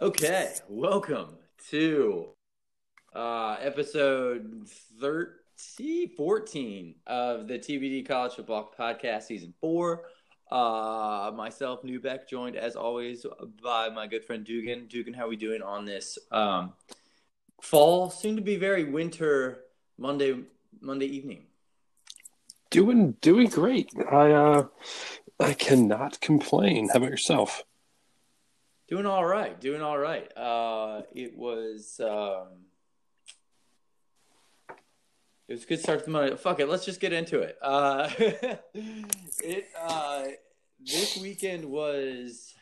Okay, welcome to uh, episode 13, 14 of the TBD College Football Podcast, Season 4. Uh, myself, Newbeck, joined as always by my good friend Dugan. Dugan, how are we doing on this um, fall, soon to be very winter Monday Monday evening? Doing doing great. I uh I cannot complain. How about yourself? Doing all right. Doing all right. Uh, it was um, it was a good start to the Monday. Fuck it. Let's just get into it. Uh, it uh, this weekend was,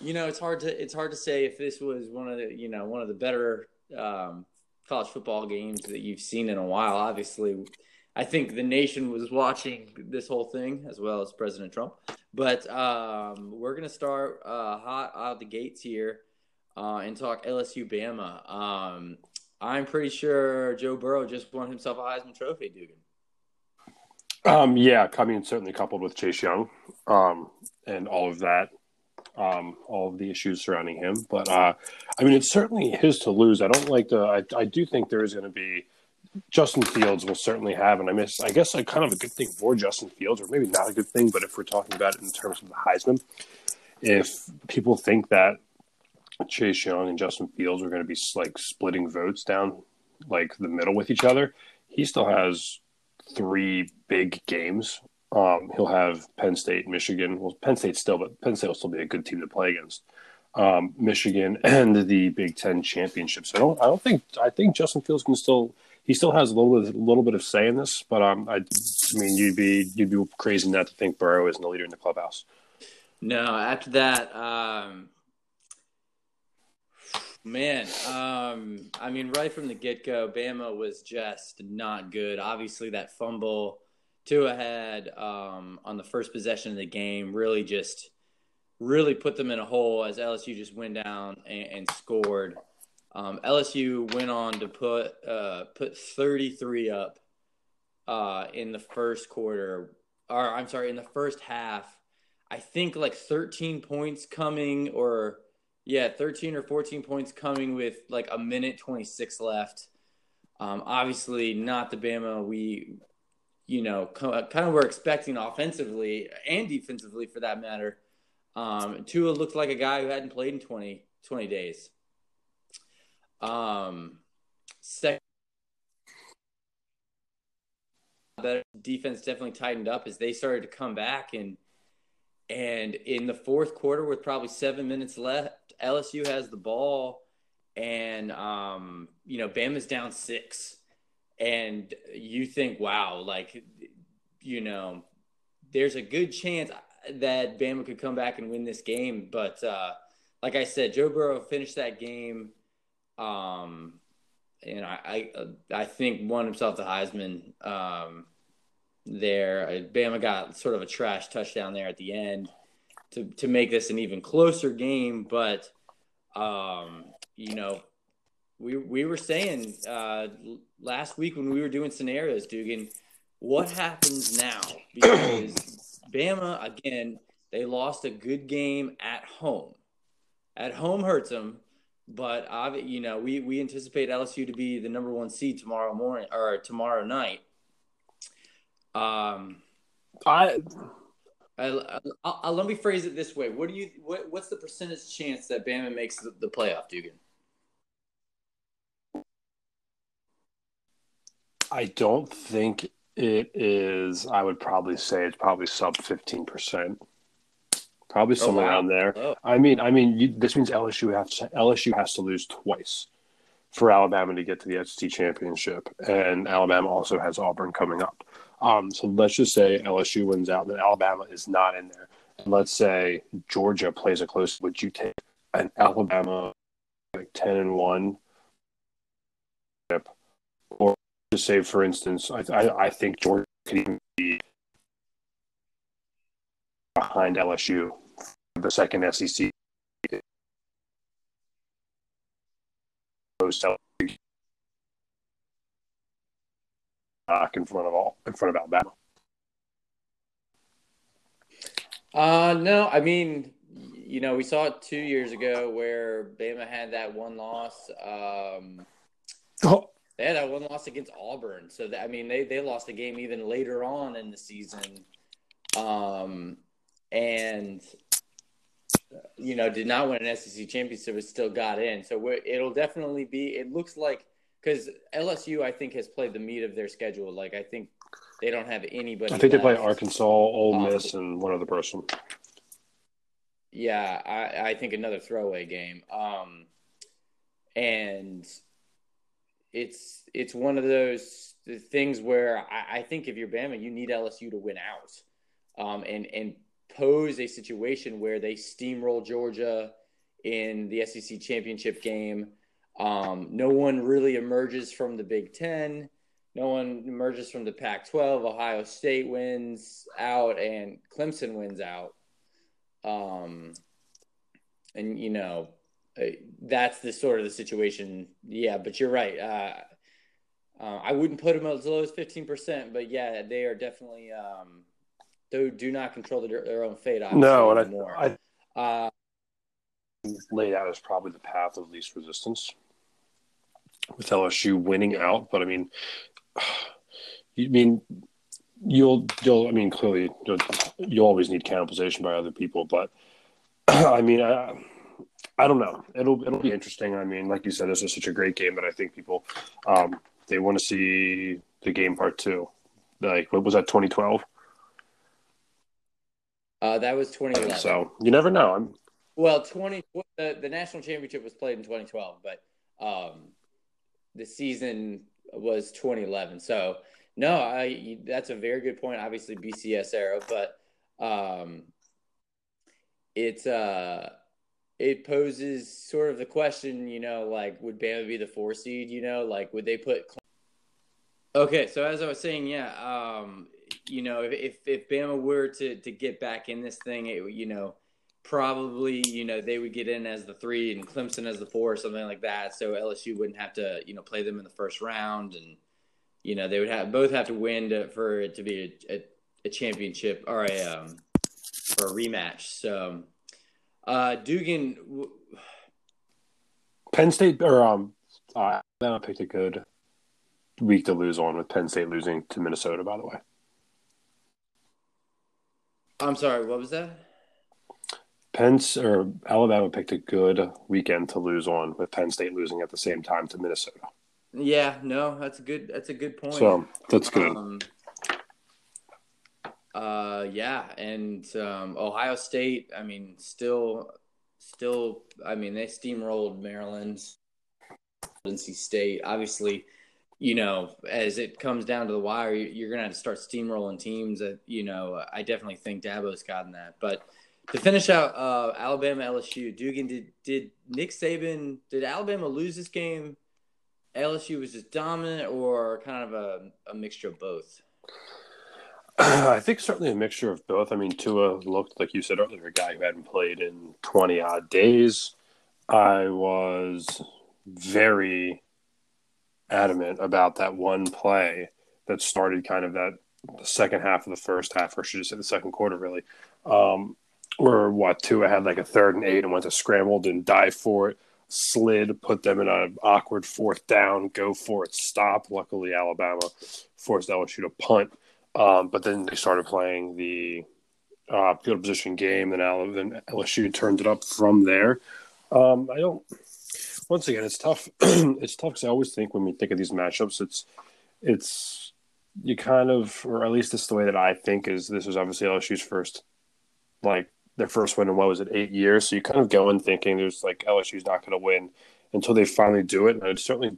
you know, it's hard to it's hard to say if this was one of the you know one of the better um, college football games that you've seen in a while. Obviously, I think the nation was watching this whole thing as well as President Trump. But um, we're gonna start uh, hot out the gates here uh, and talk LSU Bama. Um, I'm pretty sure Joe Burrow just won himself a Heisman Trophy, Dugan. Um, yeah, I mean certainly coupled with Chase Young, um, and all of that, um, all of the issues surrounding him. But uh, I mean, it's certainly his to lose. I don't like the. I, I do think there is going to be Justin Fields will certainly have, and I miss. I guess, like kind of a good thing for Justin Fields, or maybe not a good thing, but if we're talking about it in terms of the Heisman, if people think that Chase Young and Justin Fields are going to be like splitting votes down like the middle with each other, he still has three big games. Um, he'll have Penn State, Michigan. Well, Penn State still, but Penn State will still be a good team to play against. Um, Michigan and the Big Ten championship. So I don't. I don't think. I think Justin Fields can still he still has a little bit, a little bit of say in this, but um, I, I mean, you'd be you'd be crazy not to think Burrow isn't the leader in the clubhouse. No, after that, um, man, um, I mean, right from the get go, Bama was just not good. Obviously, that fumble two ahead um, on the first possession of the game really just really put them in a hole as LSU just went down and, and scored. Um, LSU went on to put uh, put 33 up uh, in the first quarter, or I'm sorry, in the first half. I think like 13 points coming, or yeah, 13 or 14 points coming with like a minute 26 left. Um, obviously, not the Bama we, you know, kind of were expecting offensively and defensively for that matter. Um, Tua looked like a guy who hadn't played in 20, 20 days. Um, second, better defense definitely tightened up as they started to come back and and in the fourth quarter with probably seven minutes left, LSU has the ball and um, you know Bama's down six, and you think, wow, like you know, there's a good chance that Bama could come back and win this game, but uh, like I said, Joe Burrow finished that game um, and I, I, I think won himself the Heisman um, there. Bama got sort of a trash touchdown there at the end to to make this an even closer game. But um, you know, we we were saying uh, last week when we were doing scenarios, Dugan, what happens now? Because Bama again, they lost a good game at home. At home hurts them but you know, we we anticipate LSU to be the number one seed tomorrow morning or tomorrow night. Um, I, I, I, I, let me phrase it this way: What do you what, what's the percentage chance that Bama makes the, the playoff, Dugan? I don't think it is. I would probably say it's probably sub fifteen percent. Probably oh, somewhere oh, wow. around there. Oh. I mean, I mean, you, this means LSU has to, LSU has to lose twice for Alabama to get to the SEC championship, and Alabama also has Auburn coming up. Um, so let's just say LSU wins out, and Alabama is not in there. And let's say Georgia plays a close. Would you take an Alabama like ten and one, or to say, for instance, I, I, I think Georgia could even be behind LSU, the second SEC. Back in front of all in front of Alabama. Uh no, I mean you know, we saw it two years ago where Bama had that one loss. Um, Oh, they had that one loss against Auburn. So, that, I mean, they, they lost the game even later on in the season. Um, and, you know, did not win an SEC championship, but still got in. So it'll definitely be, it looks like, because LSU, I think, has played the meat of their schedule. Like, I think they don't have anybody. I think they play. Arkansas, Ole Um, Miss, and one other person. Yeah, I, I think another throwaway game. Um, and it's it's one of those things where I, I think if you're Bama, you need LSU to win out, um, and and pose a situation where they steamroll Georgia in the SEC championship game. Um, no one really emerges from the Big Ten. No one emerges from the Pac-12. Ohio State wins out, and Clemson wins out. Um, and you know, uh, that's the sort of the situation. Yeah, but you're right. Uh, uh, I wouldn't put them as low as fifteen percent, but yeah, they are definitely um, they do not control their, their own fate. No, and anymore. I, I uh, laid out as probably the path of least resistance with LSU winning out. But I mean, you mean you'll you'll I mean clearly you'll, you always need cannibalization by other people, but I mean I. I don't know. It'll it'll be interesting. I mean, like you said, this is such a great game that I think people um, they want to see the game part two. Like what was that, twenty twelve? Uh, that was 2011. So you never know. I'm Well, 20 the, the national championship was played in 2012, but um, the season was 2011. So no, I that's a very good point. Obviously BCS era, but um, it's uh it poses sort of the question, you know, like would Bama be the four seed? You know, like would they put? Okay, so as I was saying, yeah, um, you know, if if, Bama were to to get back in this thing, it, you know, probably you know they would get in as the three and Clemson as the four or something like that. So LSU wouldn't have to you know play them in the first round, and you know they would have both have to win to, for it to be a, a, a championship or a um, or a rematch. So. Uh, Dugan, w- Penn State or um, uh, Alabama picked a good week to lose on with Penn State losing to Minnesota. By the way, I'm sorry, what was that? Penn or Alabama picked a good weekend to lose on with Penn State losing at the same time to Minnesota. Yeah, no, that's a good. That's a good point. So that's good. Um, uh, yeah, and um, Ohio State. I mean, still, still. I mean, they steamrolled Maryland, NC State. Obviously, you know, as it comes down to the wire, you- you're gonna have to start steamrolling teams. That you know, I definitely think Dabo's gotten that. But to finish out, uh, Alabama LSU. Dugan, did did Nick Saban? Did Alabama lose this game? LSU was just dominant, or kind of a, a mixture of both. I think certainly a mixture of both. I mean, Tua looked like you said earlier, a guy who hadn't played in twenty odd days. I was very adamant about that one play that started kind of that second half of the first half, or should I say the second quarter, really. Um, where what Tua had like a third and eight and went to scramble and dive for it, slid, put them in an awkward fourth down, go for it, stop. Luckily, Alabama forced LSU to punt. Um, but then they started playing the uh, field position game, and LSU turned it up from there. Um, I don't. Once again, it's tough. it's tough because I always think when we think of these matchups, it's it's you kind of, or at least this is the way that I think is. This is obviously LSU's first, like their first win in what was it, eight years. So you kind of go in thinking there's like LSU's not going to win until they finally do it. And I certainly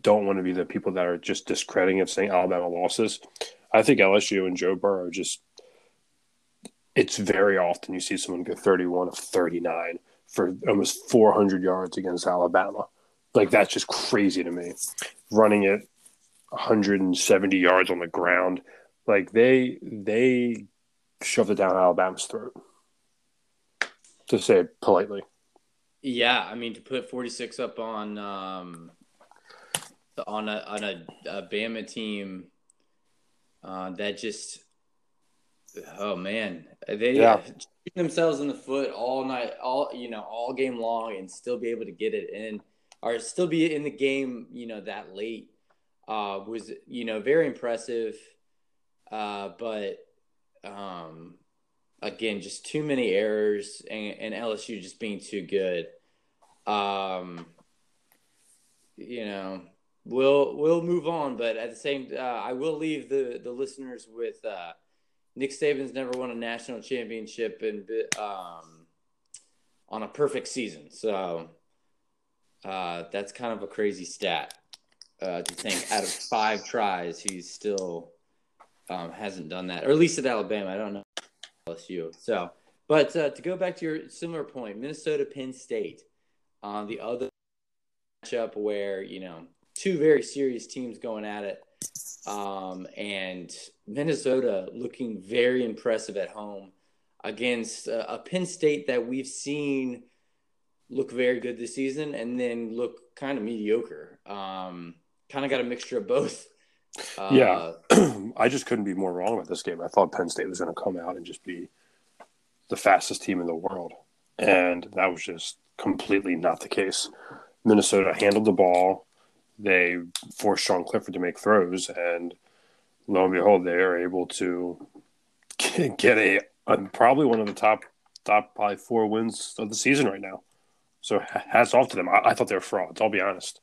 don't want to be the people that are just discrediting it, saying Alabama losses. I think LSU and Joe Burrow just. It's very often you see someone go 31 of 39 for almost 400 yards against Alabama. Like that's just crazy to me. Running it 170 yards on the ground, like they they shoved it down Alabama's throat. To say it politely. Yeah, I mean to put 46 up on um, on a on a, a Bama team uh, that just Oh man, they Yeah. shoot themselves in the foot all night, all you know, all game long, and still be able to get it in, or still be in the game, you know, that late uh, was you know very impressive. Uh, but um, again, just too many errors, and, and LSU just being too good. Um, you know, we'll we'll move on, but at the same, uh, I will leave the the listeners with. Uh, Nick Saban's never won a national championship and um, on a perfect season. So uh, that's kind of a crazy stat uh, to think. Out of five tries, he still um, hasn't done that, or at least at Alabama. I don't know LSU. So, but uh, to go back to your similar point, Minnesota, Penn State, on the other matchup where you know two very serious teams going at it. Um, and Minnesota looking very impressive at home against a, a Penn State that we've seen look very good this season and then look kind of mediocre. Um, kind of got a mixture of both. Uh, Yeah. I just couldn't be more wrong about this game. I thought Penn State was going to come out and just be the fastest team in the world. And that was just completely not the case. Minnesota handled the ball. They forced Sean Clifford to make throws. And lo and behold, they are able to get a, a probably one of the top, top probably four wins of the season right now. So hats off to them. I, I thought they were frauds, I'll be honest.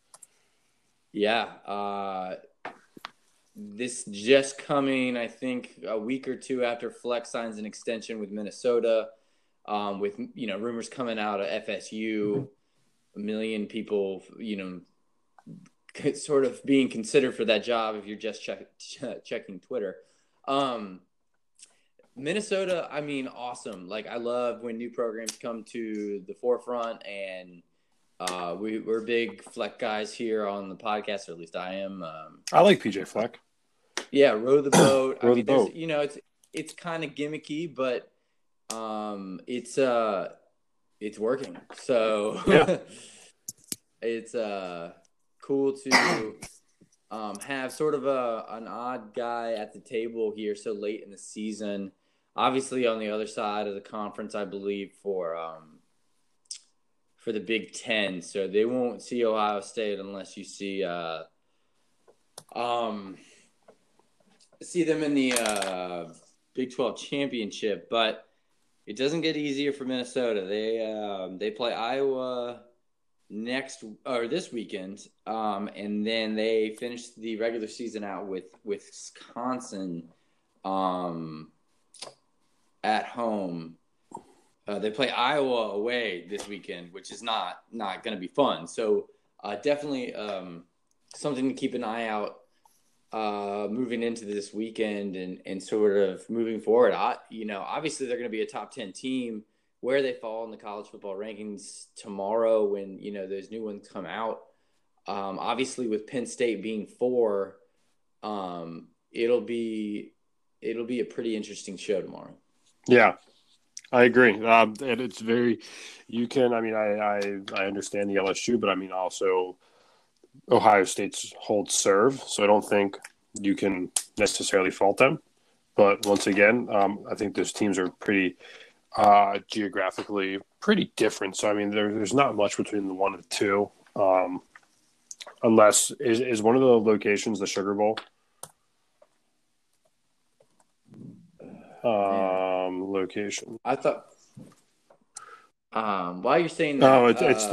Yeah. Uh, this just coming, I think, a week or two after Fleck signs an extension with Minnesota, um, with you know rumors coming out of FSU, a million people, you know, sort of being considered for that job if you're just check, checking Twitter. Um, Minnesota, I mean, awesome. Like I love when new programs come to the forefront and uh, we, we're big Fleck guys here on the podcast, or at least I am. Um, I like PJ Fleck. yeah, row the boat. Row I the mean, there's, boat. you know, it's it's kind of gimmicky, but um, it's uh, it's working. So Yeah. it's uh, cool to um, have sort of a an odd guy at the table here so late in the season. Obviously, on the other side of the conference, I believe for um, for the Big Ten, so they won't see Ohio State unless you see uh, um, see them in the uh, Big Twelve championship. But it doesn't get easier for Minnesota. They um, they play Iowa next or this weekend, um, and then they finish the regular season out with Wisconsin um, at home. Uh, they play Iowa away this weekend, which is not not going to be fun. So uh, definitely um, something to keep an eye out uh, moving into this weekend and, and sort of moving forward. I, you know, obviously they're going to be a top ten team. Where they fall in the college football rankings tomorrow, when you know those new ones come out. Um, obviously, with Penn State being four, um, it'll be it'll be a pretty interesting show tomorrow. Yeah, I agree. Um, and it's very, you can, I mean, I, I, I understand the LSU, but I mean, also Ohio State's hold serve. So I don't think you can necessarily fault them. But once again, um, I think those teams are pretty uh, geographically pretty different. So, I mean, there, there's not much between the one and the two. Um, unless, is, is one of the locations the Sugar Bowl? Um, location. I thought. Um, while you're saying that, No, it's it's uh,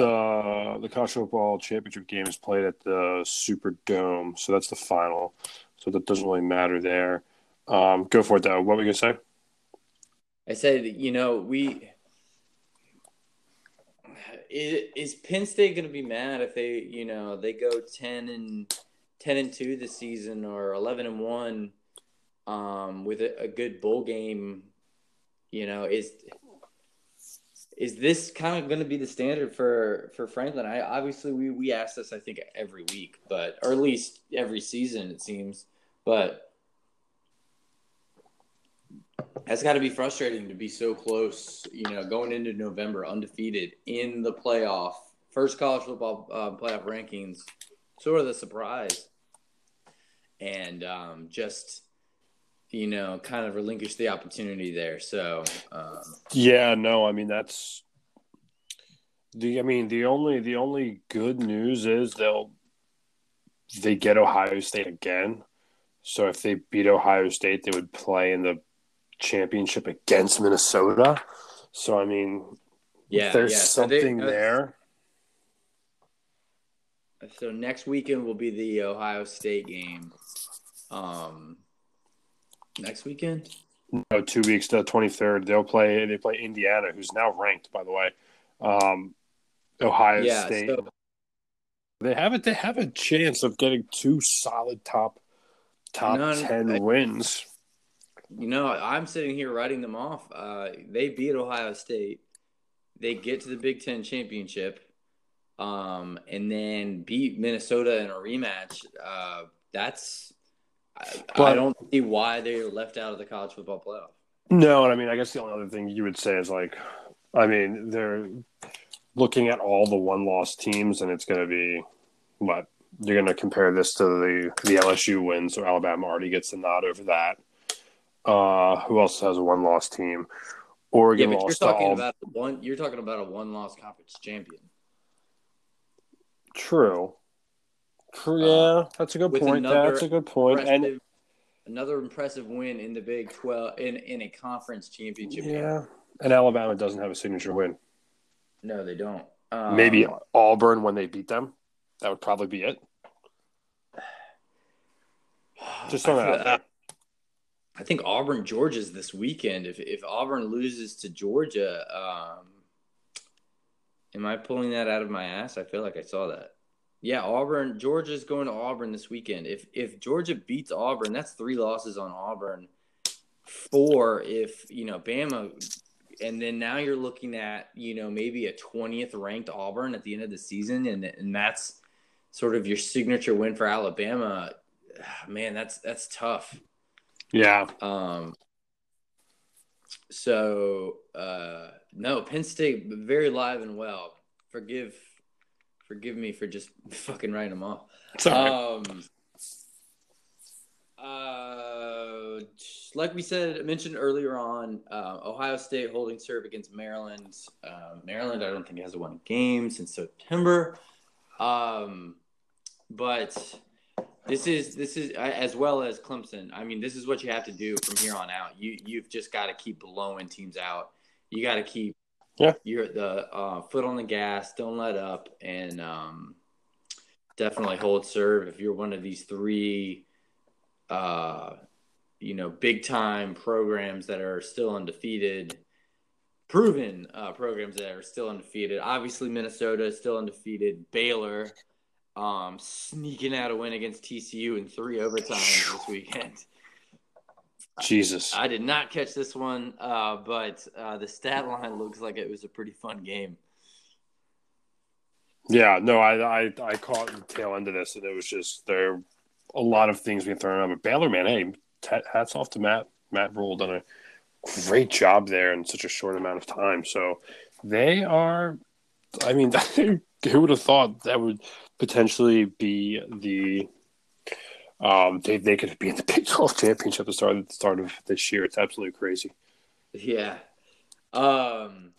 the the college football championship game is played at the Superdome, so that's the final. So that doesn't really matter there. Um, go for it, though. What were you gonna say? I said, you know, we is, is Penn State going to be mad if they, you know, they go ten and ten and two this season or eleven and one, um, with a, a good bowl game? You know, is is this kind of going to be the standard for for Franklin? I obviously we we ask this I think every week, but or at least every season it seems, but that's got to be frustrating to be so close, you know, going into November undefeated in the playoff, first college football uh, playoff rankings, sort of the surprise, and um, just you know, kind of relinquish the opportunity there. So, um, yeah, no, I mean that's the. I mean the only the only good news is they'll they get Ohio State again. So if they beat Ohio State, they would play in the championship against Minnesota. So I mean, yeah, there's yeah. So they- something uh, there. So next weekend will be the Ohio State game. Um, next weekend. No, two weeks to the twenty third. They'll play. They play Indiana, who's now ranked, by the way. Um, Ohio yeah. State. So They have it. They have a chance of getting two solid top top no, ten I- wins. You know, I'm sitting here writing them off. Uh, they beat Ohio State. They get to the Big Ten championship, um, and then beat Minnesota in a rematch. Uh, that's I, I don't see why they're left out of the college football playoff. No, and I mean, I guess the only other thing you would say is like, I mean, they're looking at all the one loss teams, and it's going to be what you're going to compare this to the the LSU win, so Alabama already gets the nod over that. Uh, who else has a one loss team? Oregon Yeah, but you're talking all. about one. You're talking about a one-loss conference champion True. True. Uh, Yeah, that's a good point. That's a good point. And another impressive win in the Big Twelve in in a conference championship. game. yeah, and Alabama doesn't have a signature win. No, they don't. Um, Maybe Auburn when they beat them. That would probably be it. Just throwing that out there. I think Auburn Georgia's this weekend. If if Auburn loses to Georgia, um, am I pulling that out of my ass? I feel like I saw that. Yeah, Auburn Georgia's going to Auburn this weekend. If if Georgia beats Auburn, that's three losses on Auburn. Four if you know Bama, and then now you're looking at you know maybe a twentieth ranked Auburn at the end of the season, and and that's sort of your signature win for Alabama. Man, that's that's tough. Yeah. Um, so uh, no, Penn State very live and well. Forgive, forgive me for just fucking writing them off. Sorry. Um, uh, like we said, mentioned earlier on, uh, Ohio State holding serve against Maryland. Uh, Maryland, I don't think has won a game since September. Um, but this is this is as well as Clemson. I mean, this is what you have to do from here on out. You you've just got to keep blowing teams out. You got to keep Yeah. your the uh, foot on the gas. Don't let up, and um, definitely hold serve if you're one of these three, uh, you know, big time programs that are still undefeated. Proven uh, programs that are still undefeated. Obviously, Minnesota is still undefeated. Baylor um, sneaking out a win against TCU in three overtimes this weekend. Jesus. I did not catch this one, uh, but uh, the stat line looks like it was a pretty fun game. Yeah, no, I, I I caught the tail end of this, and it was just there a lot of things being thrown around. But Baylor, man, hey, t- hats off to Matt Matt Rhule, done a great job there in such a short amount of time. So they are, I mean, who would have thought that would potentially be the um they they could be in the Big Twelve championship at the start the start of this year. It's absolutely crazy. Yeah. Um,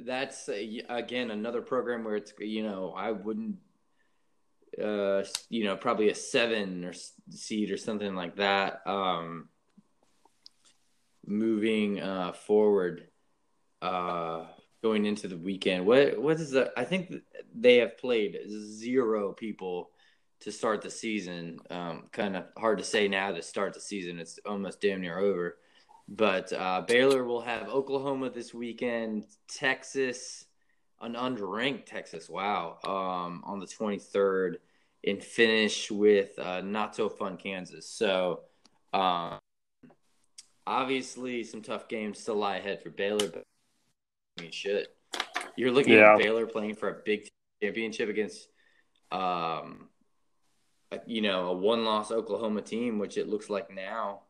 that's again another program where it's you know I wouldn't uh you know probably a seven or seed or something like that um moving uh forward uh going into the weekend. What what is the I think they have played zero people to start the season. Um kind of hard to say now to start the season it's almost damn near over. But uh, Baylor will have Oklahoma this weekend, Texas, an unranked Texas, wow, um, on the 23rd, and finish with uh, not so fun Kansas. So, um, obviously, some tough games still lie ahead for Baylor, but mean, shit. You're looking Yeah. at Baylor playing for a big championship against, um, a- you know, a one-loss Oklahoma team, which it looks like now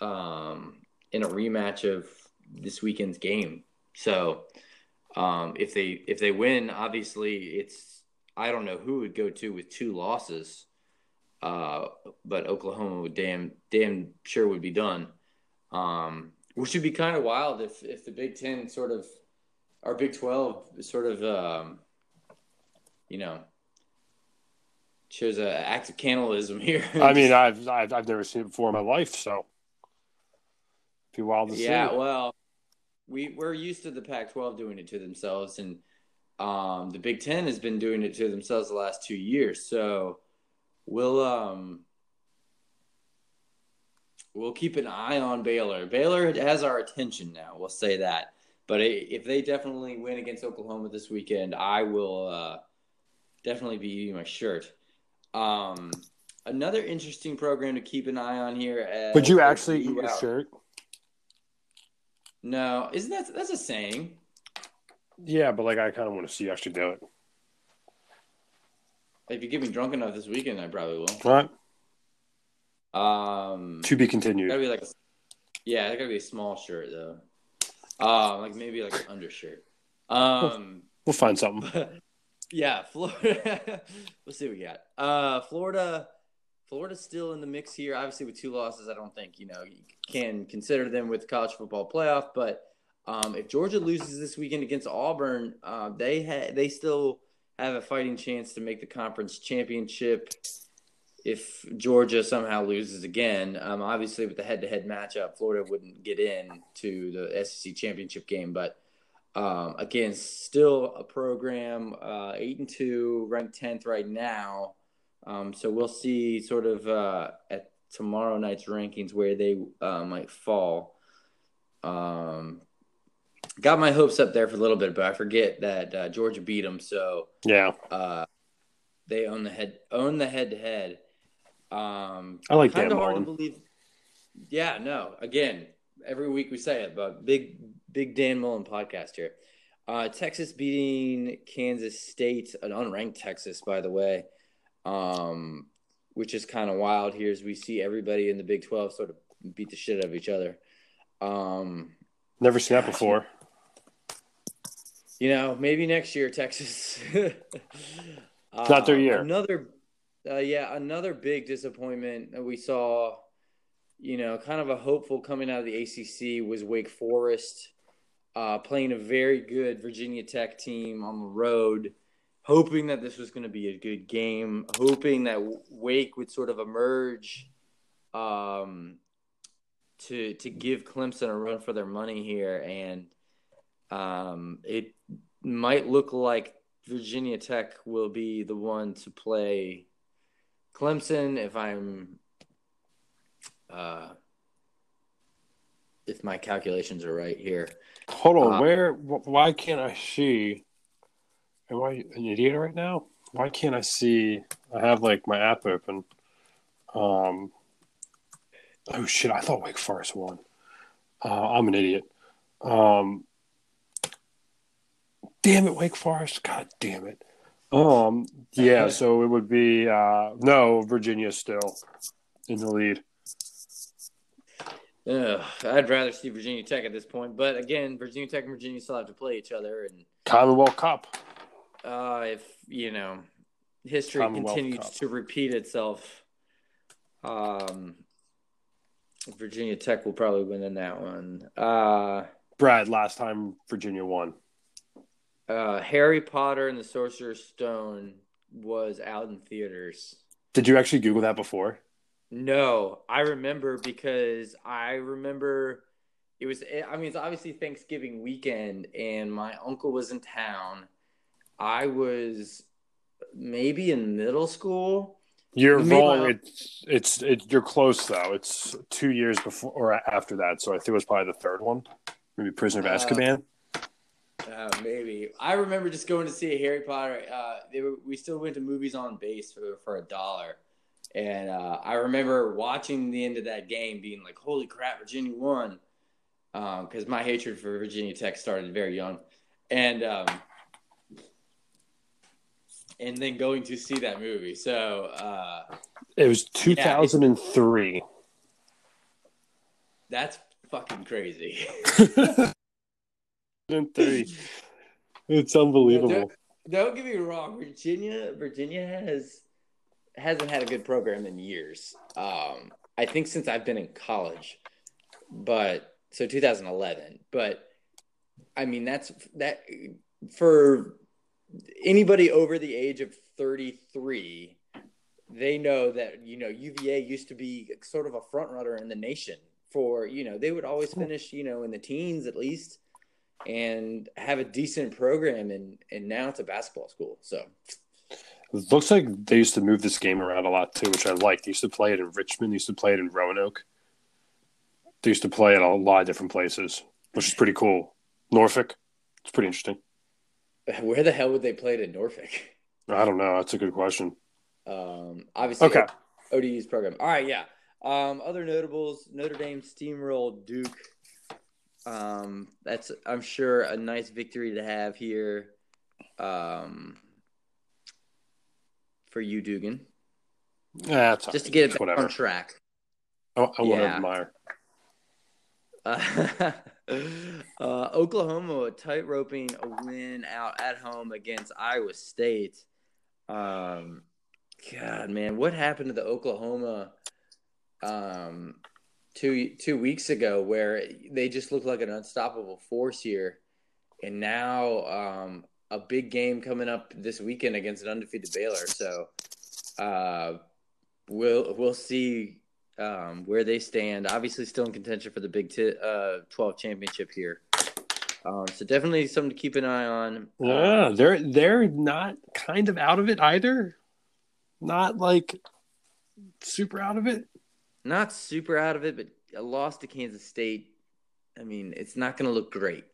um, in a rematch of this weekend's game. So um, if they if they win, obviously it's I don't know who would go to with two losses. uh, but Oklahoma would damn damn sure would be done. Um, which would be kind of wild if if the Big Ten sort of our Big Twelve sort of um, you know shows an act of cannibalism here. I mean, I've, I've I've never seen it before in my life, so it'd be wild to yeah, see. Yeah, well, we we're used to the Pac-12 doing it to themselves, and um, the Big Ten has been doing it to themselves the last two years. So we'll um we'll keep an eye on Baylor. Baylor has our attention now. We'll say that. But if they definitely win against Oklahoma this weekend, I will uh, definitely be eating my shirt. Um, another interesting program to keep an eye on here. Would you actually eat your shirt? No, isn't that that's a saying? Yeah, but like I kind of want to see you actually do it. If you get me drunk enough this weekend, I probably will. All right. Um, to be continued. Gotta be like, a, yeah, that gotta be a small shirt though. Um, like maybe like an undershirt. Um, we'll find something. yeah, Florida. we'll see what we got. Uh, Florida. Florida's still in the mix here. Obviously, with two losses, I don't think you know you can consider them with college football playoff. But um, if Georgia loses this weekend against Auburn, uh, they ha- they still have a fighting chance to make the conference championship if Georgia somehow loses again, um, obviously with the head-to-head matchup, Florida wouldn't get in to the SEC championship game. But um, again, still a program, uh, eight and two, ranked tenth right now. Um, so we'll see sort of uh, at tomorrow night's rankings where they uh, might fall. Um, got my hopes up there for a little bit, but I forget that uh, Georgia beat them. So yeah, uh, they own the head own the head to head. Um, I like kind of hard to believe. Yeah, no. Again, every week we say it, but big, big Dan Mullen podcast here. Uh, Texas beating Kansas State, an unranked Texas, by the way, um, which is kind of wild here as we see everybody in the Big 12 sort of beat the shit out of each other. Um, Never seen that before. You know, maybe next year, Texas. Not their year. Another uh, yeah, another big disappointment that we saw, you know, kind of a hopeful coming out of the ACC was Wake Forest uh, playing a very good Virginia Tech team on the road, hoping that this was going to be a good game, hoping that Wake would sort of emerge um, to to give Clemson a run for their money here, and um, it might look like Virginia Tech will be the one to play Clemson, if I'm, uh, if my calculations are right here. Hold on, uh, where? Why can't I see? Am I an idiot right now? Why can't I see? I have like my app open. Um. Oh shit! I thought Wake Forest won. Uh, I'm an idiot. Um. Damn it, Wake Forest! God damn it! Um, yeah, so it would be uh, no Virginia still in the lead. Uh, I'd rather see Virginia Tech at this point, but again, Virginia Tech and Virginia still have to play each other, and Commonwealth Cup. Uh, if you know, history continues Cup. to repeat itself, um, Virginia Tech will probably win in that one. Uh, Brad, last time Virginia won uh, Harry Potter and the Sorcerer's Stone was out in theaters. Did you actually Google that before? No, I remember because I remember it was. I mean, it's obviously Thanksgiving weekend, and my uncle was in town. I was maybe in middle school. You're maybe wrong. My... It's it's it, you're close though. It's two years before or after that. So I think it was probably the third one. Maybe Prisoner of Azkaban. Uh, maybe I remember just going to see a Harry Potter. Uh, were, we still went to movies on base for for a dollar, and uh, I remember watching the end of that game, being like, "Holy crap, Virginia won!" Because um, my hatred for Virginia Tech started very young, and um, and then going to see that movie. So uh, it was two thousand and three. That's fucking crazy. three. It's unbelievable. Don't, don't, get me wrong. Virginia, Virginia has hasn't had a good program in years. Um, I think since I've been in college, but so 2011. But I mean, that's that for anybody over the age of 33. They know that you know UVA used to be sort of a front runner in the nation for you know they would always finish you know in the teens at least and have a decent program and and now it's a basketball school so. It looks like they used to move this game around a lot too which i like. They used to play it in richmond. They used to play it in roanoke. They used to play it a lot of different places which is pretty cool. Norfolk? It's pretty interesting. Where the hell would they play it in norfolk? I don't know. That's a good question. Um obviously okay. ODU's program. All right yeah. Um, other notables: Notre Dame steamrolled Duke. Um, that's I'm sure a nice victory to have here. Um, for you, Dugan. Yeah, just to get it on track. Oh, I want to admire. Uh, uh, Oklahoma tight roping a win out at home against Iowa State. Um, God, man, what happened to the Oklahoma um, two two weeks ago where they just looked like an unstoppable force here, and now um, a big game coming up this weekend against an undefeated Baylor. So uh, we'll we'll see um, where they stand. Obviously, still in contention for the Big T- uh, Twelve championship here. Um, so definitely something to keep an eye on. Yeah, um, they're they're not kind of out of it either. Not like super out of it not super out of it, but a loss to Kansas State. I mean, it's not going to look great.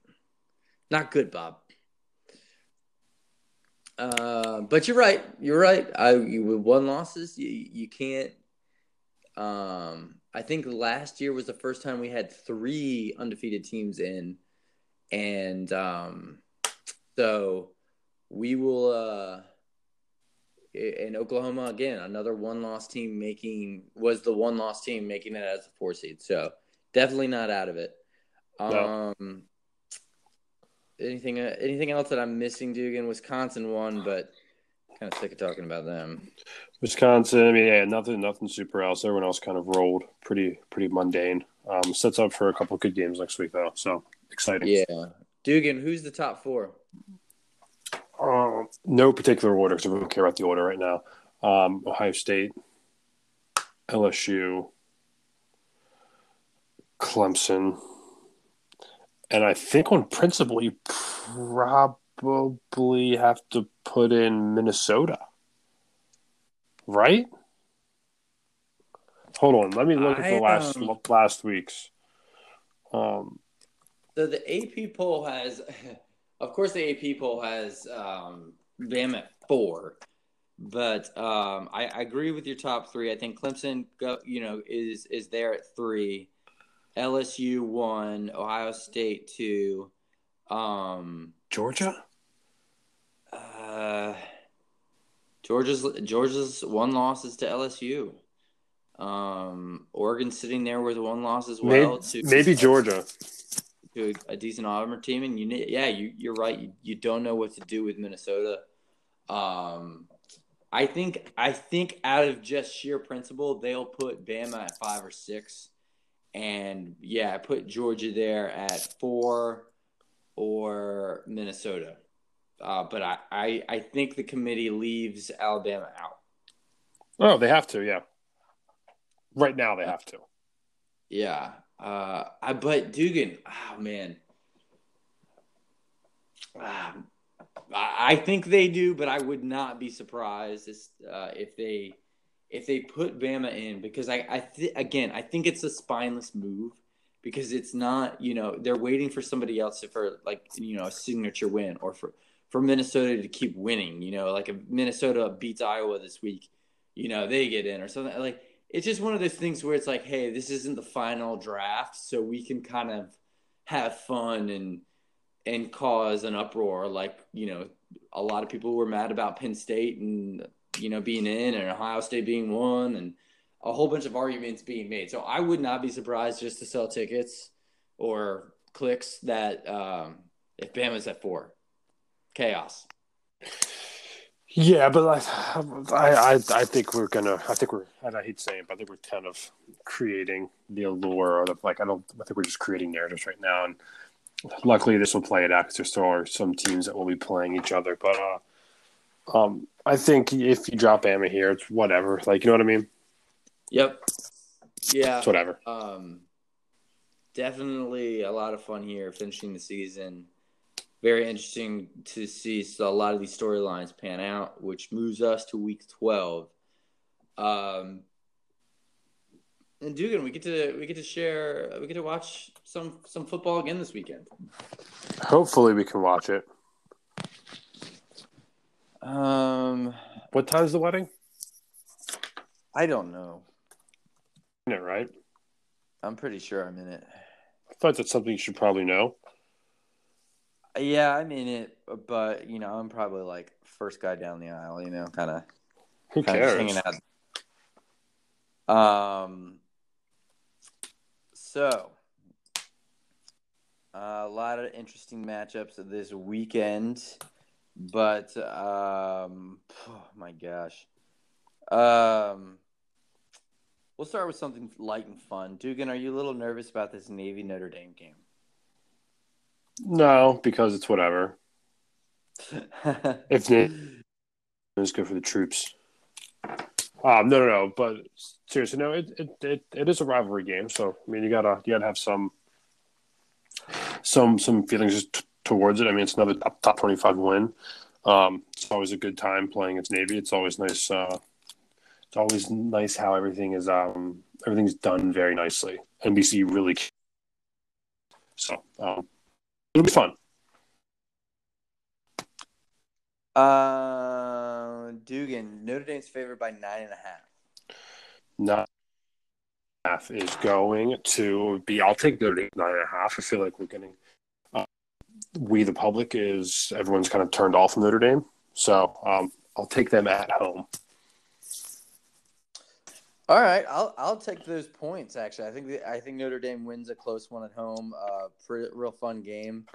Not good, Bob. Uh, but you're right. You're right. I you, with one losses, you you can't. Um, I think last year was the first time we had three undefeated teams in, and um, so we will. Uh, in Oklahoma again, another one loss team making was the one loss team making it as a four seed. So definitely not out of it. No. Um, anything anything else that I'm missing, Dugan? Wisconsin won, but kind of sick of talking about them. Wisconsin, I mean, yeah, nothing, nothing super else. Everyone else kind of rolled pretty, pretty mundane. Um, sets up for a couple good games next week, though. So exciting. Yeah, Dugan, who's the top four? No particular order because we don't care about the order right now. Um, Ohio State, LSU, Clemson, and I think on principle you probably have to put in Minnesota, right? Hold on, let me look I, at the last um, last week's. Um, so the AP poll has of course, the AP poll has um, Bama at four, but um, I, I, agree with your top three. I think Clemson, go, you know, is is there at three. LSU one, Ohio State two, um, Georgia. Uh, Georgia's Georgia's one loss is to LSU. Um, Oregon sitting there with one loss as well. Maybe, to, maybe Georgia to a, a decent Auburn team, and you yeah, you you're right. You, you don't know what to do with Minnesota. Um, I think I think out of just sheer principle, they'll put Bama at five or six, and yeah, I put Georgia there at four or Minnesota. Uh, but I, I I think the committee leaves Alabama out. Oh, they have to, yeah. Right now, they have to. Yeah, uh, I but Dugan, oh man, uh, I think they do, but I would not be surprised uh, if they if they put Bama in because I I th- again I think it's a spineless move because it's not you know they're waiting for somebody else for like you know a signature win or for for Minnesota to keep winning you know like if Minnesota beats Iowa this week you know they get in or something like it's just one of those things where it's like, hey, this isn't the final draft, so we can kind of have fun and and cause an uproar. Like you know, a lot of people were mad about Penn State and you know being in and Ohio State being one and a whole bunch of arguments being made. So I would not be surprised just to sell tickets or clicks that um, if Bama's at four, chaos. Yeah, but I, I, I think we're gonna. I think we're. I hate saying, it, but I think we're kind of creating the allure, or the like. I don't. I think we're just creating narratives right now, and luckily this will play it out because there still are some teams that will be playing each other. But uh, um, I think if you drop Bama here, it's whatever. Like you know what I mean? Yep. Yeah. It's whatever. Um, definitely a lot of fun here finishing the season very interesting to see so a lot of these storylines pan out, which moves us to week twelve. Um, and Dugan, we get to we get to share we get to watch some some football again this weekend. Hopefully, we can watch it. Um, what time's the wedding? I don't know. In it, right? I'm pretty sure I'm in it. I thought that's something you should probably know. Yeah, I'm in it, but you know, I'm probably like first guy down the aisle. You know, kind of. Who cares? Hanging out. Um. So, uh, a lot of interesting matchups this weekend, but um, oh my gosh, um, we'll start with something light and fun. Dugan, are you a little nervous about this Navy Notre Dame game? No, because it's whatever. if it's good for the troops. Um, no, no, no. But seriously, no, it, it it it is a rivalry game. So I mean, you gotta you gotta have some some some feelings t- towards it. I mean, it's another top, top twenty five win. Um, it's always a good time playing against Navy. It's always nice. Uh, it's always nice how everything is um everything's done very nicely. NBC really. So um, It'll be fun. Uh, Dugan, Notre Dame's favored by nine and a half. Nine half is going to be. I'll take Notre Dame nine and a half. I feel like we're getting. Uh, we the public is everyone's kind of turned off from Notre Dame, so um, I'll take them at home. All right, I'll I'll take those points. Actually, I think the, I think Notre Dame wins a close one at home. Uh, pretty, real fun game.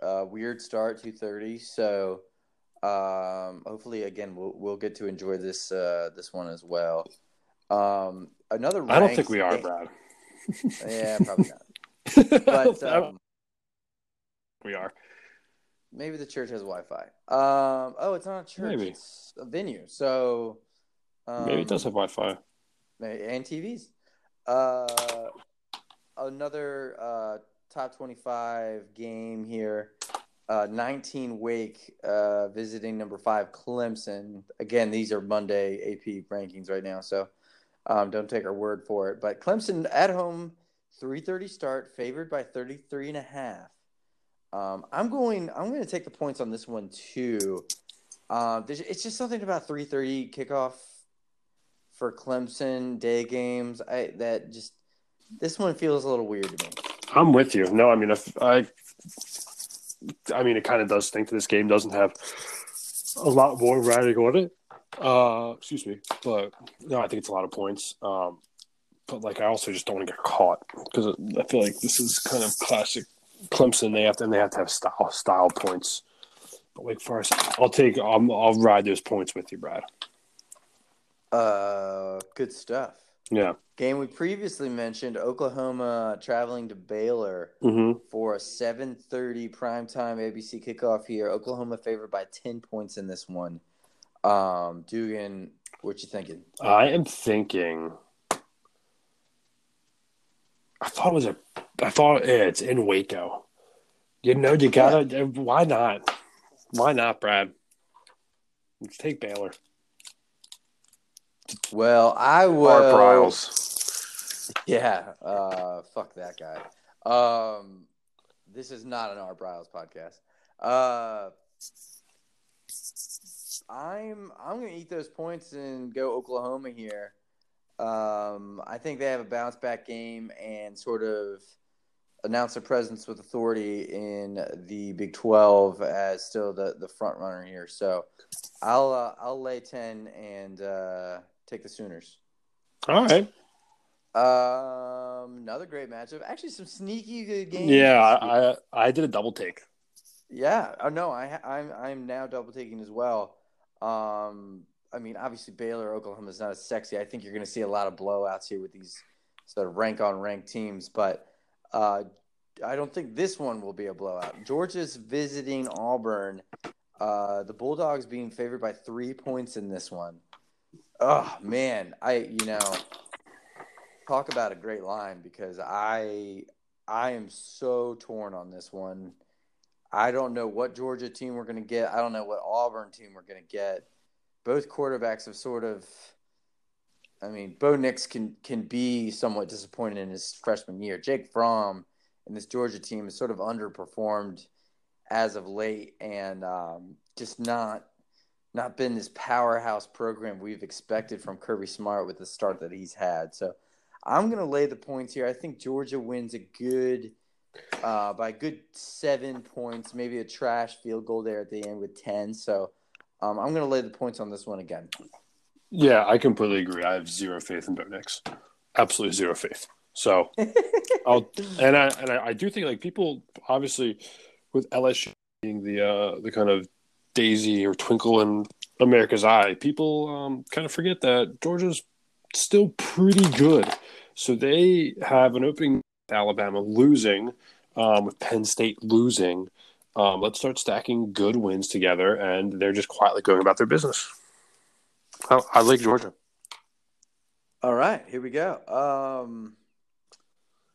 Uh, weird start, two thirty. So, um, hopefully, again, we'll we'll get to enjoy this uh, this one as well. Um, another. I don't think we are, Brad. yeah, probably not. But um, we are. Maybe the church has Wi-Fi. Um, oh, it's not a church. Maybe. It's a venue. So um, maybe it does have Wi-Fi and TVs. Uh, another uh, top 25 game here. Uh, 19 Wake uh, visiting number five Clemson. Again, these are Monday AP rankings right now, so um, don't take our word for it. But Clemson at home, 3:30 start, favored by 33 and a half. Um, I'm going. I'm going to take the points on this one too. Um, it's just something about 3:30 kickoff for Clemson day games. I that just this one feels a little weird to me. I'm with you. No, I mean if I I mean it kind of does think that this game doesn't have a lot more riding on it. Uh, excuse me, but no, I think it's a lot of points. Um, but like I also just don't want to get caught because I feel like this is kind of classic Clemson. They have to and they have to have style style points. But Wake Forest, I'll take. I'll, I'll ride those points with you, Brad. Uh, good stuff. Yeah. Game we previously mentioned, Oklahoma traveling to Baylor mm-hmm. for a 7:30 primetime ABC kickoff here. Oklahoma favored by 10 points in this one. Um, Dugan, what you thinking? I am thinking. I thought it was a. I thought yeah, it's in Waco. You know, you gotta. Yeah. Why not? Why not, Brad? Let's take Baylor. Well, I will. Art Briles. Yeah. Uh, fuck that guy. Um, this is not an Art Briles podcast. Uh, I'm I'm gonna eat those points and go Oklahoma here. Um, I think they have a bounce back game and sort of announce their presence with authority in the Big Twelve as still the the front runner here. So I'll uh, I'll lay ten and uh, take the Sooners. All right. Um, another great matchup. Actually, some sneaky good games. Yeah, I, I, did a double take. Yeah. Oh no, I I'm I'm now double taking as well. Um, I mean, obviously Baylor, Oklahoma is not as sexy. I think you're going to see a lot of blowouts here with these sort of rank on rank teams, but uh, I don't think this one will be a blowout. Georgia's visiting Auburn. Uh, the Bulldogs being favored by three points in this one. Oh man, I you know talk about a great line because I I am so torn on this one. I don't know what Georgia team we're going to get. I don't know what Auburn team we're going to get. Both quarterbacks have sort of I mean, Bo Nix can can be somewhat disappointed in his freshman year. Jake Fromm and this Georgia team has sort of underperformed as of late and um, just not not been this powerhouse program we've expected from Kirby Smart with the start that he's had. So I'm going to lay the points here. I think Georgia wins a good uh, by a good seven points, maybe a trash field goal there at the end with ten. So um, I'm going to lay the points on this one again. Yeah, I completely agree. I have zero faith in Bo Nix. Absolutely zero faith. So I'll and I and I, I do think like people obviously with LSU being the uh, the kind of daisy or twinkle in America's eye, people um, kind of forget that Georgia's still pretty good. So they have an opening Alabama losing, um, with Penn State losing. Um, let's start stacking good wins together, and they're just quietly going about their business. I, I like Georgia. All right, here we go. Um,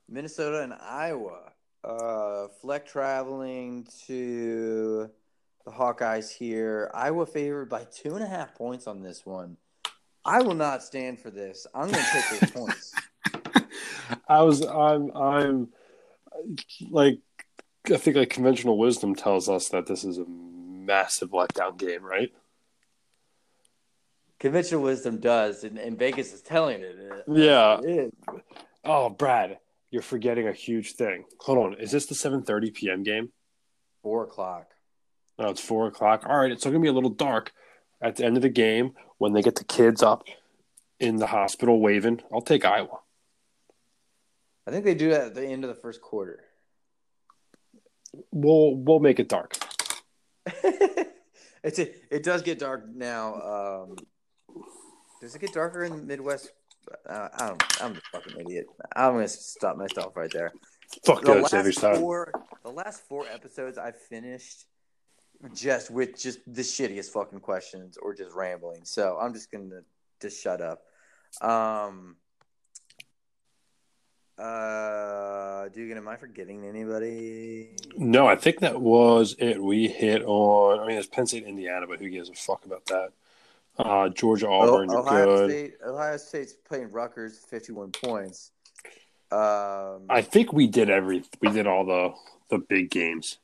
Minnesota and Iowa. Uh, Fleck traveling to the Hawkeyes here. Iowa favored by two and a half points on this one. I will not stand for this. I'm going to take those points. I was, I'm, I'm like, I think like conventional wisdom tells us that this is a massive letdown game, right? Conventional wisdom does, and, and Vegas is telling it. Uh, uh, yeah. It oh, Brad, you're forgetting a huge thing. Hold on, is this the 7:30 p.m. game? Four o'clock. Oh, it's four o'clock. All right, it's still gonna be a little dark at the end of the game when they get the kids up in the hospital waving. I'll take Iowa. I think they do that at the end of the first quarter. We'll we'll make it dark. it's a, it does get dark now. Um, does it get darker in the Midwest? Uh, I don't. I'm a fucking idiot. I'm gonna stop myself right there. Fuck the last every time. Four, the last four episodes I finished just with just the shittiest fucking questions or just rambling. So I'm just gonna just shut up. Um. Uh, Dugan, am I forgetting anybody? No, I think that was it. We hit on. I mean, it's Penn State, Indiana, but who gives a fuck about that? Uh, Georgia, Auburn, oh, Ohio good. State. Ohio State's playing Rutgers, fifty-one points. Um, I think we did every. We did all the the big games.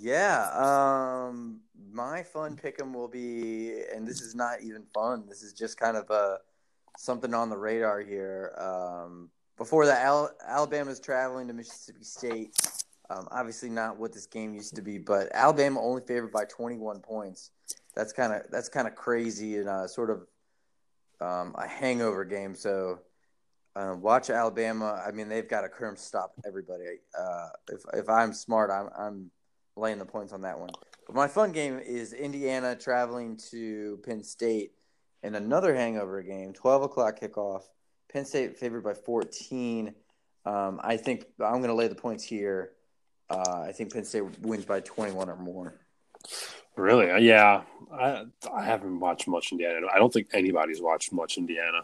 Yeah. Um, my fun pick'em will be, and this is not even fun. This is just kind of a something on the radar here. Um, before that, Al- Alabama's traveling to Mississippi State. Um, obviously, not what this game used to be, but Alabama only favored by 21 points. That's kind of that's kind of crazy and uh, sort of um, a hangover game. So uh, watch Alabama. I mean, they've got to curm stop everybody. Uh, if if I'm smart, I'm I'm laying the points on that one. But my fun game is Indiana traveling to Penn State in another hangover game, 12 o'clock kickoff. Penn State favored by 14. Um, I think I'm going to lay the points here. Uh, I think Penn State wins by 21 or more. Really? Uh, yeah. I I haven't watched much Indiana. I don't think anybody's watched much Indiana.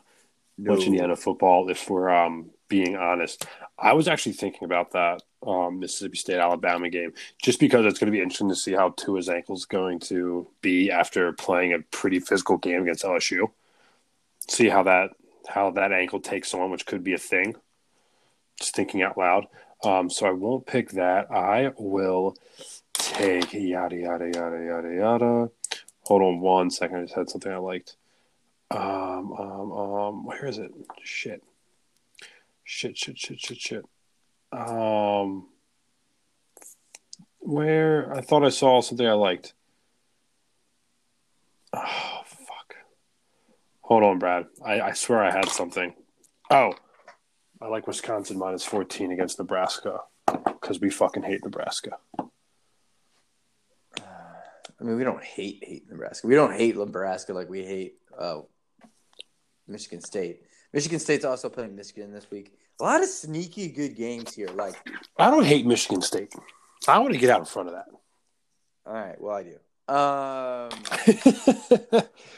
No. Much Indiana football, if we're um, being honest. I was actually thinking about that um, Mississippi State Alabama game just because it's going to be interesting to see how Tua's ankle is going to be after playing a pretty physical game against LSU. See how that how that ankle takes on, which could be a thing. Just thinking out loud. Um, so I won't pick that. I will take yada yada yada yada yada. Hold on one second. I just had something I liked. Um, um, um, where is it? Shit. Shit, shit, shit, shit, shit. Um, where I thought I saw something I liked. Oh, fuck. Hold on, Brad. I, I swear I had something. Oh, I like Wisconsin minus 14 against Nebraska because we fucking hate Nebraska. I mean, we don't hate hate Nebraska. We don't hate Nebraska like we hate uh, Michigan State. Michigan State's also playing Michigan this week. A lot of sneaky good games here. Like, I don't hate Michigan State. I want to get out in front of that. all right, well, I do. Um,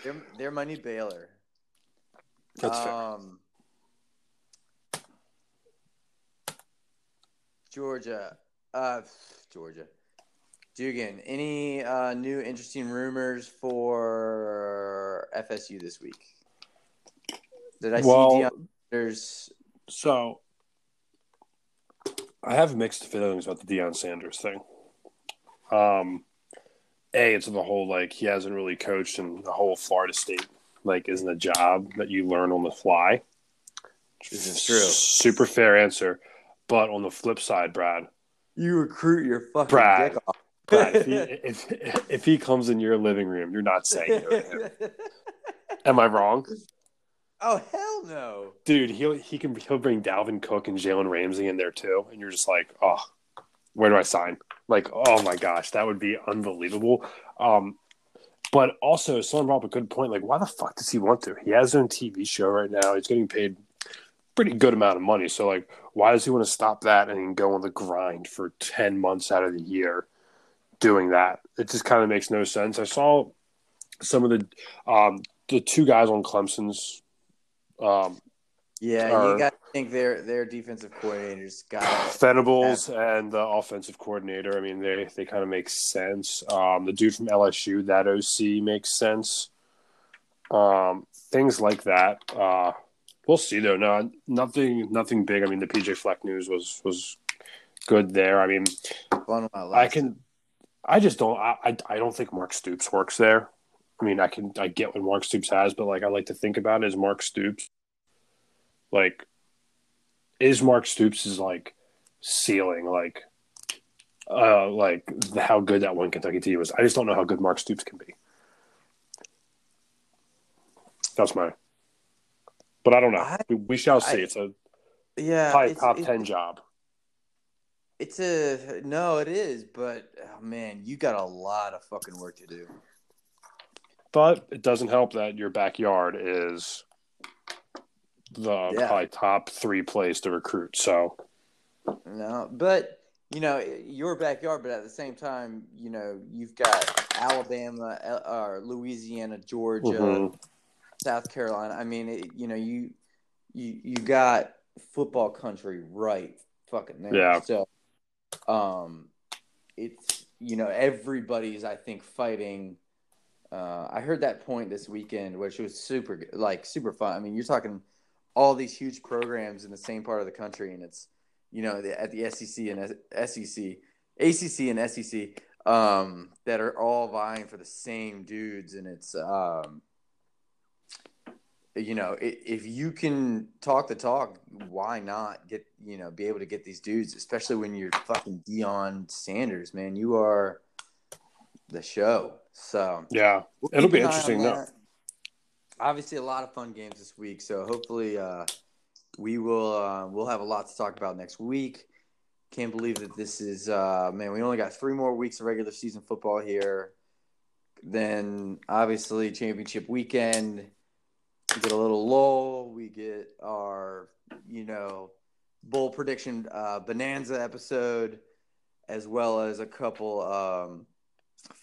they're, they're my new Baylor. That's fair. um, Georgia, uh, Georgia, Dugan. Any uh, new interesting rumors for FSU this week? Did I Well- see Deion Sanders? So, I have mixed feelings about the Deion Sanders thing. Um, a, it's the whole like he hasn't really coached, and the whole Florida State like isn't a job that you learn on the fly. This is true. Super fair answer, but on the flip side, Brad, You recruit your fucking Brad. dick off. Brad, if he, if if he comes in your living room, you're not saying no to him. Am I wrong? Oh hell no! dude, he'll he can he'll bring Dalvin Cook and Jalen Ramsey in there too, and you're just like, oh, where do I sign? Like, oh my gosh, that would be unbelievable. Um, but also, someone brought up a good point. Like, why the fuck does he want to? He has his own TV show right now. He's getting paid pretty good amount of money. So, like, why does he want to stop that and go on the grind for ten months out of the year doing that? It just kind of makes no sense. I saw some of the um, the two guys on Clemson's um, Yeah, you got to think their their defensive coordinators got Venables and the offensive coordinator. I mean, they they kind of make sense. Um, the dude from LSU, that OC makes sense. Um, things like that. Uh, we'll see though. No, nothing, nothing big. I mean, the PJ Fleck news was was good there. I mean, fun while it I can. I just don't. I, I I don't think Mark Stoops works there. I mean, I can. I get what Mark Stoops has, but like I like to think about it as Mark Stoops. Like, is Mark Stoops is like ceiling like, uh, like how good that one Kentucky team was. I just don't know how good Mark Stoops can be. That's my. But I don't know. I- we, we shall see. I- it's a yeah, it's, top ten job. It's a no, it is, but oh, man, you got a lot of fucking work to do. But it doesn't help that your backyard is the Yeah. probably top three place to recruit. So No, but you know your backyard, but at the same time, you know you've got Alabama, uh, or Louisiana, Georgia, mhm. South Carolina. I mean, it, you know you you you got football country right fucking there. Yeah. So, um, it's you know everybody's I think fighting. Uh, I heard that point this weekend, which was super like super fun. I mean, you're talking all these huge programs in the same part of the country, and it's you know the, at the SEC and SEC, ACC and SEC um, that are all vying for the same dudes, and it's um, you know if you can talk the talk, why not get you know be able to get these dudes, especially when you're fucking Deion Sanders, man. You are the show. So yeah, we'll It'll be an eye on interesting, though. Obviously, a lot of fun games this week. So hopefully, uh, we will uh, we'll have a lot to talk about next week. Can't believe that this is uh, man. We only got three more weeks of regular season football here. Then obviously championship weekend. We get a little lull. We get our you know bowl prediction uh, bonanza episode, as well as a couple um,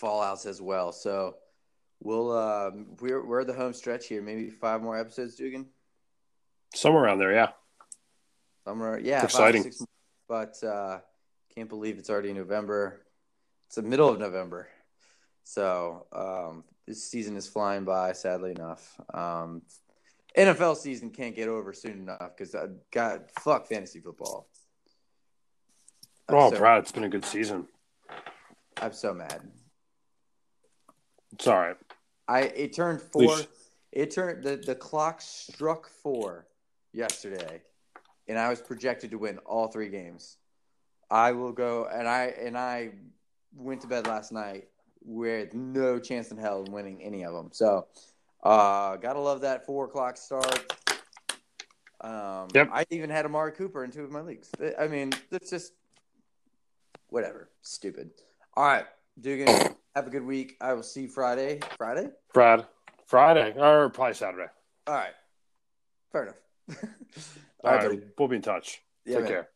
fallouts as well. So we'll um, we're we're at the home stretch here. Maybe five more episodes, Dugan. somewhere around there. Yeah, Somewhere, yeah, It's five, exciting. six. But uh, can't believe it's already November. It's the middle of November, so um, this season is flying by. Sadly enough, um, NFL season can't get over soon enough because I got fuck fantasy football. I'm oh, so, Brad, it's been a good season. I'm so mad. It's all right. I it turned four. It turned the the clock struck four yesterday, and I was projected to win all three games. I will go and I and I went to bed last night with no chance in hell of winning any of them. So, uh, gotta love that four o'clock start. Um, Yep. I even had Amari Cooper in two of my leagues. I mean, it's just whatever, stupid. All right, Dugan, have a good week. I will see you Friday. Friday? Friday. Friday. Or probably Saturday. All right. Fair enough. All, All right, right we'll be in touch. Yeah, Take man. care.